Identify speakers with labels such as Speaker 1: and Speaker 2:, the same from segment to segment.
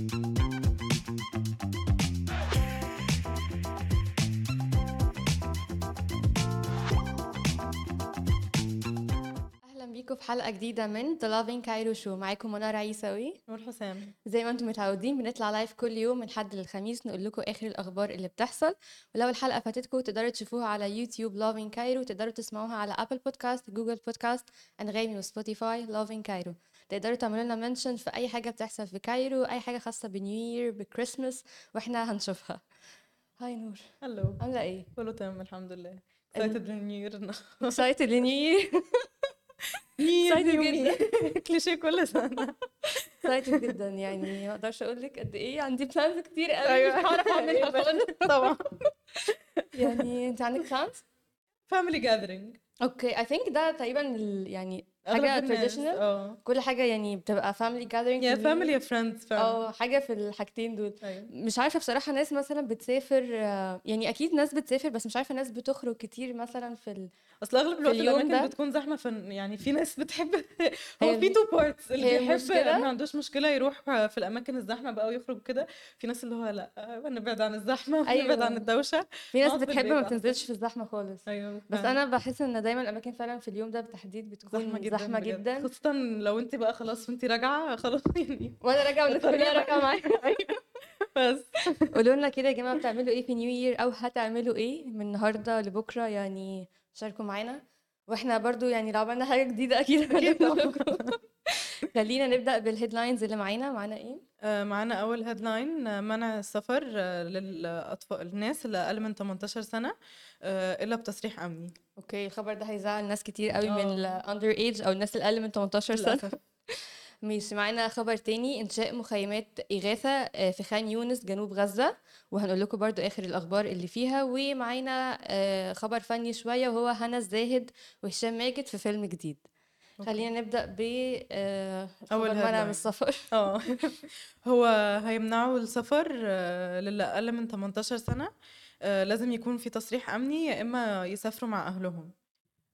Speaker 1: أهلا بيكم في حلقة جديدة من The Loving Cairo Show. معاكم منى رئيساوي
Speaker 2: نور حسام.
Speaker 1: زي ما أنتم متعودين بنطلع live كل يوم من حد للخميس نقول لكم آخر الأخبار اللي بتحصل. ولو الحلقة فاتتكم تقدروا تشوفوها على يوتيوب Loving Cairo تقدروا تسمعوها على Apple Podcast Google Podcast أنغامي و Spotify Loving Cairo. تقدروا تعملوا لنا mention في أي حاجة بتحصل في Cairo أي حاجة خاصة ب New Year ب Christmas وإحنا هنشوفها. Hi نور.
Speaker 2: Hello
Speaker 1: عاملة إيه؟
Speaker 2: كله تمام الحمد لله. excited لل New
Speaker 1: Year excited ل
Speaker 2: New
Speaker 1: Year
Speaker 2: year
Speaker 1: جدا.
Speaker 2: كليشيه كل سنة.
Speaker 1: Excited جدا يعني. ما أقدرش أقول لك قد إيه عندي plans كتير قوي
Speaker 2: أيوة.
Speaker 1: مش هعرف أعملها. خالص
Speaker 2: طبعا.
Speaker 1: يعني أنت عندك plans
Speaker 2: family gathering
Speaker 1: Okay I think ده تقريبا يعني حاجة traditional
Speaker 2: آه.
Speaker 1: كل حاجة يعني بتبقى family gathering
Speaker 2: يا family يا friends
Speaker 1: آه حاجة في الحاجتين دول.
Speaker 2: أيوه.
Speaker 1: مش عارفة بصراحة ناس مثلا بتسافر آه، يعني أكيد ناس بتسافر بس مش عارفة ناس بتخرج كتير مثلا في ال...
Speaker 2: أصل أغلب الوقت الأماكن
Speaker 1: ده-
Speaker 2: بتكون زحمة فن يعني في ناس بتحب هو في two parts اللي بيحب ما عندوش مشكلة يروح في الأماكن الزحمة بقى ويخرج كده في ناس اللي هو لأ نبعد عن الزحمة
Speaker 1: أيوة.
Speaker 2: عن الدوشة
Speaker 1: في ناس
Speaker 2: في
Speaker 1: بتحب ما. بتنزلش في الزحمة خالص.
Speaker 2: أيوه
Speaker 1: بس. أنا بحس إن دايما الأماكن فعلا في اليوم ده بالتحديد بتكون
Speaker 2: زحمة جدا.
Speaker 1: زحمة
Speaker 2: بجد.
Speaker 1: جدا.
Speaker 2: خاصه لو انت بقى خلاص وانت راجعة خلاص يعني
Speaker 1: وأنا راجعة والناس كلها راجعة معايا.
Speaker 2: بس.
Speaker 1: قولوا لنا كده يا جماعة بتعملوا إيه في New Year أو هتعملوا إيه من النهارده لبكرة؟ يعني شاركوا معانا. وإحنا برضو يعني لو عملنا حاجة جديدة أكيد خلينا نبدأ بال headlines اللي معانا. معانا إيه؟
Speaker 2: آه، معانا أول headline منع السفر آه، للأطفال الناس اللي أقل من 18 سنة آه، إلا بتصريح أمني.
Speaker 1: Okay الخبر ده هيزعل ناس كتير قوي من
Speaker 2: آه.
Speaker 1: الاندر ايج أو الناس الأقل من 18
Speaker 2: سنة.
Speaker 1: ماشي معانا خبر تاني إنشاء مخيمات إغاثة آه، في خان يونس جنوب غزة. وهنقول لكم برضو آخر الأخبار اللي فيها. ومعانا آه، خبر فني شوية وهو هنا الزاهد وهشام ماجد في فيلم جديد. خلينا نبدأ ب آه،
Speaker 2: أول
Speaker 1: خبر منع. من السفر.
Speaker 2: آه. هو هيمنعوا السفر آه، للي أقل من 18 سنة آه، لازم يكون في تصريح أمني يا إما يسافروا مع أهلهم.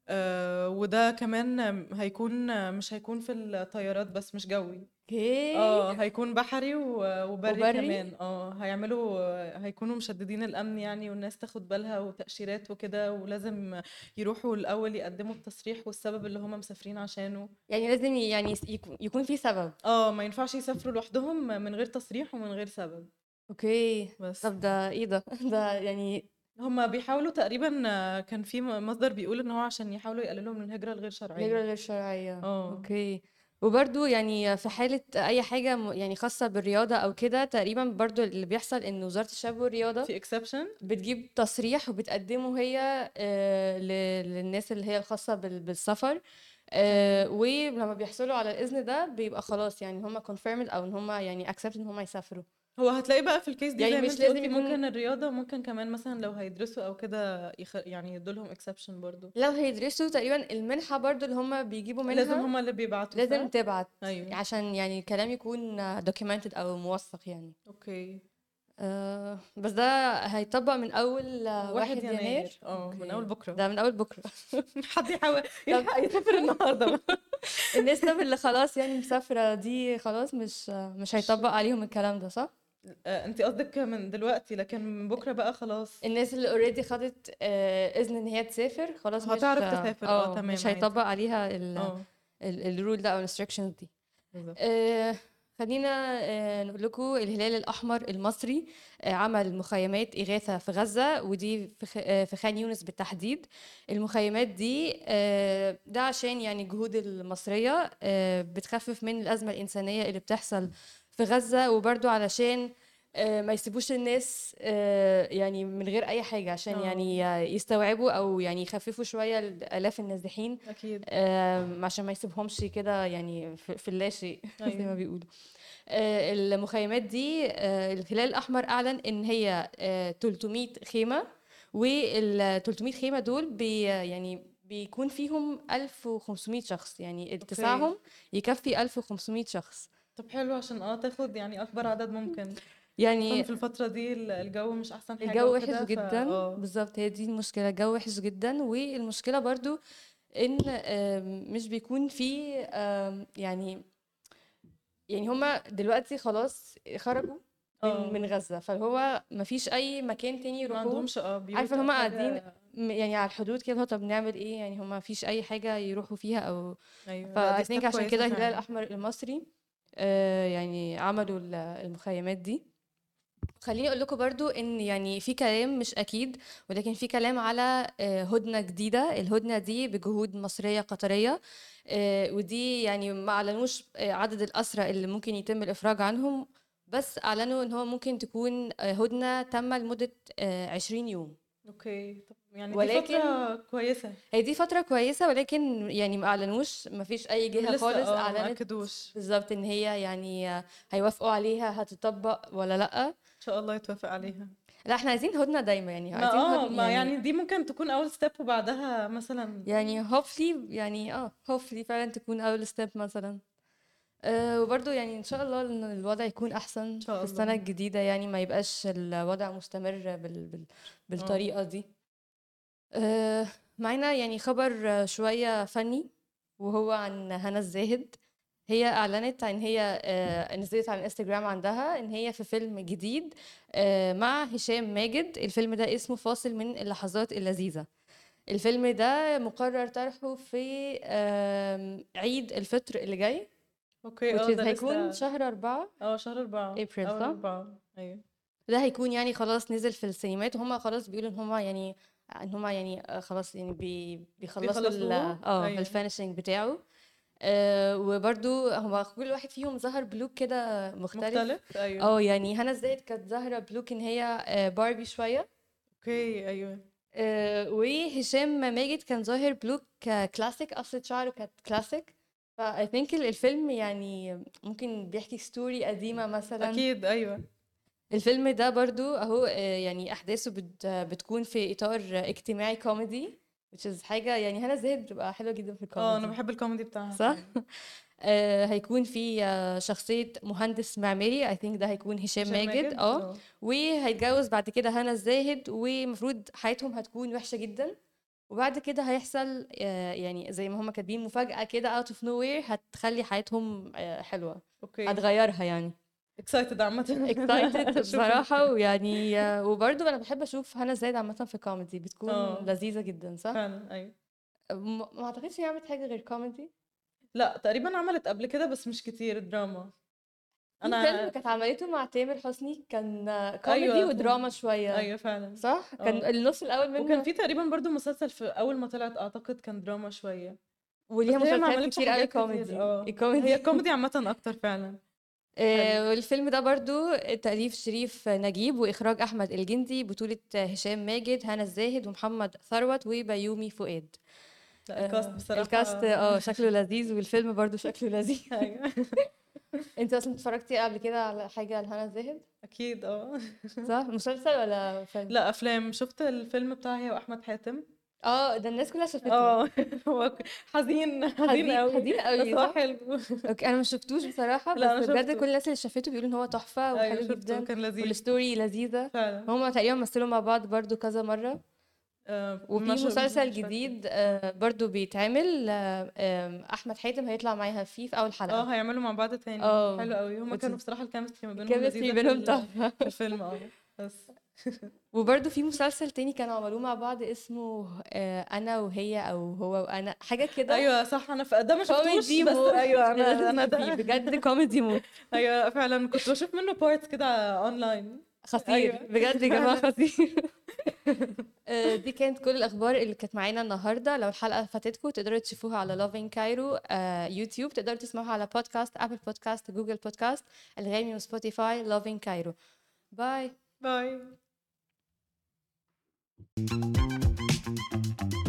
Speaker 2: آه، وده كمان هيكون مش هيكون في الطيارات بس مش جوي.
Speaker 1: Okay.
Speaker 2: آه هيكون بحري و- وبري,
Speaker 1: وبري؟
Speaker 2: كمان. آه هيعملوا هيكونوا مشددين الأمن يعني والناس تاخد بالها وتأشيرات وكده ولازم يروحوا الأول يقدموا التصريح والسبب اللي هم مسافرين عشانه.
Speaker 1: يعني لازم ي- يعني يس- يكون- يكون في سبب.
Speaker 2: آه ما ينفعش يسافروا لوحدهم من غير تصريح ومن غير سبب.
Speaker 1: Okay.
Speaker 2: بس.
Speaker 1: طب ده إيه ده؟ ده يعني
Speaker 2: هم بيحاولوا تقريبا كان في مصدر بيقول إن هو عشان يحاولوا يقللوا من الهجرة الغير
Speaker 1: الهجرة
Speaker 2: شرعية
Speaker 1: غير شرعية.
Speaker 2: آه.
Speaker 1: Okay. وبرضو يعني في حالة أي حاجة م- يعني خاصة بالرياضة أو كده تقريبا برضو اللي بيحصل إن وزارة الشباب والرياضة
Speaker 2: في exception
Speaker 1: بتجيب تصريح وبتقدمه هي آه، ل- للناس اللي هي الخاصة بال- بالسفر آه، ولما بيحصلوا على الإذن ده بيبقى خلاص يعني هم confirmed أو إن هم يعني accept إن هم يسافروا.
Speaker 2: هو هتلاقي بقى في ال case دي
Speaker 1: يعني
Speaker 2: زي
Speaker 1: مش لازم يكون-
Speaker 2: ممكن الرياضة وممكن كمان مثلا لو هيدرسوا أو كده يخ... يعني يدولهم exception برضو.
Speaker 1: لو هيدرسوا تقريبا المنحة برضو اللي هم بيجيبوا منها
Speaker 2: لازم هما اللي بيبعتوا
Speaker 1: لازم
Speaker 2: صح؟
Speaker 1: تبعت
Speaker 2: أيوه.
Speaker 1: عشان يعني الكلام يكون documented أو موثق يعني.
Speaker 2: Okay.
Speaker 1: آه بس ده هيطبق من أول
Speaker 2: واحد
Speaker 1: واحد يناير.
Speaker 2: يناير. أه من. أول بكرة.
Speaker 1: ده من أول بكرة.
Speaker 2: حد يحاول يسافر النهارده.
Speaker 1: الناس اللي خلاص يعني مسافرة دي خلاص مش مش هيطبق عليهم الكلام ده صح؟
Speaker 2: انت قصدك من دلوقتي لكن من بكرة بقى خلاص.
Speaker 1: الناس اللي already خدت آه إذن إن هي تسافر خلاص مش
Speaker 2: هتعرف
Speaker 1: آه،
Speaker 2: تسافر، آه، تمام،
Speaker 1: مش. هيطبق عليها ال-
Speaker 2: آه.
Speaker 1: ال- ال rule ده أو ال instructions
Speaker 2: دي.
Speaker 1: آه، خلينا آه، نقول لكم الهلال الأحمر المصري آه، عمل مخيمات إغاثة في غزة ودي في خ- آه، في خان يونس بالتحديد. المخيمات دي آه، ده عشان يعني الجهود المصرية آه، بتخفف من الأزمة الإنسانية اللي بتحصل في غزة وبرضو علشان آه، ما يسيبوش الناس آه، يعني من غير أي حاجة عشان
Speaker 2: آه.
Speaker 1: يعني يستوعبوا أو يعني يخففوا شوية آلاف النازحين
Speaker 2: أكيد
Speaker 1: آم، عشان ما يسيبهمش كده يعني في, اللاشيء زي ما
Speaker 2: أيوة.
Speaker 1: بيقولوا آه، المخيمات دي آه، الهلال الأحمر أعلن إن هي آه، 300 خيمة وال 300 خيمة دول بي يعني بيكون فيهم 1500 شخص يعني اتساعهم يكفي 1500 شخص
Speaker 2: طب حلو عشان آه تاخد يعني أكبر عدد ممكن.
Speaker 1: يعني
Speaker 2: في الفترة دي ال- الجو مش أحسن حاجة
Speaker 1: الجو وحش جدا.
Speaker 2: آه.
Speaker 1: بالظبط هي دي المشكلة الجو وحش جدا. والمشكلة برضو إن آم، مش بيكون في يعني يعني هما دلوقتي خلاص خرجوا من
Speaker 2: آه.
Speaker 1: من غزة فهو ما فيش أي مكان تاني
Speaker 2: ما
Speaker 1: يروحوه.
Speaker 2: عندهمش آه
Speaker 1: عارفة هما قاعدين
Speaker 2: حاجة
Speaker 1: يعني على الحدود كده طب نعمل إيه؟ يعني هما فيش أي حاجة يروحوا فيها أو
Speaker 2: أيوه لا
Speaker 1: فا
Speaker 2: دي
Speaker 1: I think
Speaker 2: step
Speaker 1: عشان
Speaker 2: كويسة
Speaker 1: كده الهلال
Speaker 2: فعلا.
Speaker 1: الأحمر المصري آه يعني عملوا ال- المخيمات دي. خليني أقول لكم برضو إن يعني في كلام مش أكيد ولكن في كلام على آه، هدنة جديدة. الهدنة دي بجهود مصرية قطرية آه، ودي يعني ما أعلنوش آه، عدد الأسرى اللي ممكن يتم الإفراج عنهم بس أعلنوا إن هو ممكن تكون آه، هدنة تامه لمدة آه، 20 يوم.
Speaker 2: أوكي. طب يعني دي
Speaker 1: ولكن
Speaker 2: فترة كويسة.
Speaker 1: هي دي فترة كويسة ولكن يعني ما أعلنوش ما فيش أي جهة
Speaker 2: لسه
Speaker 1: خالص
Speaker 2: آه ما
Speaker 1: أعلنت
Speaker 2: أكدوش.
Speaker 1: بالظبط إن هي يعني آه، هيوافقوا عليها هتطبق ولا لأ.
Speaker 2: إن شاء الله يتوافق عليها.
Speaker 1: لا إحنا عايزين هدنة دايما يعني
Speaker 2: ما
Speaker 1: عايزين
Speaker 2: آه
Speaker 1: هدنة
Speaker 2: ما
Speaker 1: يعني.
Speaker 2: يعني دي ممكن تكون أول step وبعدها مثلا
Speaker 1: يعني hopefully يعني آه hopefully فعلا تكون أول step مثلا. أه وبرضه يعني إن شاء الله إن الوضع يكون أحسن
Speaker 2: إن
Speaker 1: في السنة
Speaker 2: الله.
Speaker 1: الجديدة يعني ما يبقاش الوضع مستمر بال بال
Speaker 2: آه.
Speaker 1: بالطريقة دي. أه معانا يعني خبر آه، شوية فني وهو عن هنا الزاهد. هي أعلنت عن هي آه، نزلت على الإنستجرام عندها إن هي في فيلم جديد آه، مع هشام ماجد. الفيلم ده اسمه فاصل من اللحظات اللذيذة. الفيلم ده مقرر طرحه في عيد الفطر اللي جاي
Speaker 2: أوكي
Speaker 1: which
Speaker 2: آه
Speaker 1: is
Speaker 2: ده
Speaker 1: هيكون شهر أربعة.
Speaker 2: آه شهر أربعة.
Speaker 1: April
Speaker 2: أول
Speaker 1: صح؟
Speaker 2: أربعة. أيوة.
Speaker 1: ده هيكون يعني خلاص نزل في السينمات وهم خلاص بيقولوا إن هم يعني إن هم يعني آه، خلاص يعني بي بيخلصوا آه
Speaker 2: أيوة.
Speaker 1: ال finishing بتاعه. آه وبرضو هو كل واحد فيهم ظهر ب look كده مختلف.
Speaker 2: مختلف أيوة.
Speaker 1: آه يعني هنا الزاهد كانت ظاهرة ب look إن هي آه، باربي شوية.
Speaker 2: أوكي أيوة.
Speaker 1: آه، وهشام ماجد كان ظاهر ب look classic قصة شعره كانت كلاسيك فا I think ال- الفيلم يعني ممكن بيحكي story قديمة مثلا.
Speaker 2: أكيد أيوة.
Speaker 1: الفيلم ده برضو اهو آه، يعني احداثه بت بتكون في اطار اجتماعي كوميدي which is حاجة يعني هنا زاهد بتبقى حلوة جدا في
Speaker 2: آه أنا
Speaker 1: الكوميدي
Speaker 2: بحب الكوميدي بتاعها.
Speaker 1: صح؟ آه هيكون في آه شخصية مهندس معماري I think ده هيكون هشام
Speaker 2: هشام
Speaker 1: ماجد آه
Speaker 2: آه.
Speaker 1: وهيتجوز بعد كده هنا الزاهد ومفروض حياتهم هتكون وحشة جدا. وبعد كده هيحصل يعني زي ما هما كاتبين مفاجأة كده out of nowhere هتخلي حياتهم حلوة.
Speaker 2: أوكي.
Speaker 1: هتغيرها يعني.
Speaker 2: Excited عامة. أشوف
Speaker 1: بصراحة ويعني آه، وبرضه أنا بحب أشوف هنا الزاهد عامة في كوميدي بتكون
Speaker 2: آه.
Speaker 1: لذيذة جدا صح؟
Speaker 2: فعلا
Speaker 1: م- ما أعتقدش هي عملت حاجة غير كوميدي
Speaker 2: لا تقريبا عملت قبل كده بس مش كتير دراما
Speaker 1: في فيلم كانت عملته مع تامر حسني كان آه، كوميدي
Speaker 2: أيوة
Speaker 1: ودراما شوية.
Speaker 2: أيوة فعلا.
Speaker 1: صح؟ كان
Speaker 2: آه
Speaker 1: النص الأول
Speaker 2: وكان
Speaker 1: منه
Speaker 2: في تقريبا برضو مسلسل في أول ما طلعت أعتقد كان دراما شوية. بس
Speaker 1: وليها
Speaker 2: هي
Speaker 1: مسلسلات كتير قوي كوميدي
Speaker 2: هي
Speaker 1: الكوميدي.
Speaker 2: الكوميدي عامة أكتر فعلا. حلو
Speaker 1: آه، والفيلم ده برضو تأليف شريف نجيب وإخراج أحمد الجندي بطولة هشام ماجد هنا الزاهد ومحمد ثروت وبيومي فؤاد.
Speaker 2: ال cast
Speaker 1: آه، ال cast
Speaker 2: بصراحة
Speaker 1: آه شكله لذيذ والفيلم برضو شكله لذيذ.
Speaker 2: أيوة.
Speaker 1: انت أصلا اتفرجتي قبل كده على حاجة لهنا الزاهد؟
Speaker 2: أكيد آه.
Speaker 1: صح؟ مسلسل ولا فيلم؟
Speaker 2: لا أفلام. شفت الفيلم بتاع هي وأحمد حاتم؟
Speaker 1: آه ده الناس كلها شافته
Speaker 2: آه هو حزين حزين
Speaker 1: حزين
Speaker 2: قوي
Speaker 1: حزين
Speaker 2: بس
Speaker 1: قوي
Speaker 2: هو
Speaker 1: صح؟
Speaker 2: حلو.
Speaker 1: أوكي أنا ما شفتوش
Speaker 2: أنا
Speaker 1: بس بجد كل الناس اللي شافته بيقولوا إن هو تحفة
Speaker 2: أيوة
Speaker 1: وحلو جدا
Speaker 2: كان لذيذ.
Speaker 1: وال story لذيذة.
Speaker 2: فعلا.
Speaker 1: هما تقريبا مثلوا مع بعض برضو كذا مرة.
Speaker 2: آه
Speaker 1: وفي مسلسل جديد آه، برضو بيتعمل آه، أحمد حاتم هيطلع معاها فيه في أول
Speaker 2: آه
Speaker 1: حلقة
Speaker 2: هيعملوا مع بعض تاني.
Speaker 1: آه.
Speaker 2: حلو قوي هما كانوا
Speaker 1: is
Speaker 2: بصراحة ال chemistry ما بينهم ال chemistry
Speaker 1: بينهم
Speaker 2: في الفيلم آه بس.
Speaker 1: وبرضو في مسلسل تاني كانوا عملوه مع بعض اسمه آه، أنا وهي أو هو وأنا حاجة كده.
Speaker 2: أيوه صح أنا. ده ما شفتوش بس
Speaker 1: موت أيوه
Speaker 2: أنا
Speaker 1: أنا
Speaker 2: ده.
Speaker 1: بجد كوميدي موت
Speaker 2: أيوه فعلا كنت بشوف منه parts كده اونلاين
Speaker 1: خطير
Speaker 2: أيوه.
Speaker 1: بجد يا
Speaker 2: فعلا
Speaker 1: خطير. آه، دي كانت كل الأخبار اللي كانت معانا النهاردة. لو الحلقة فاتتكم تقدروا تشوفوها على لافين كايرو يوتيوب تقدروا تسمعوها على podcast Apple Podcast Google Podcast الغامي وسبوتيفاي لافين كايرو باي
Speaker 2: باي Música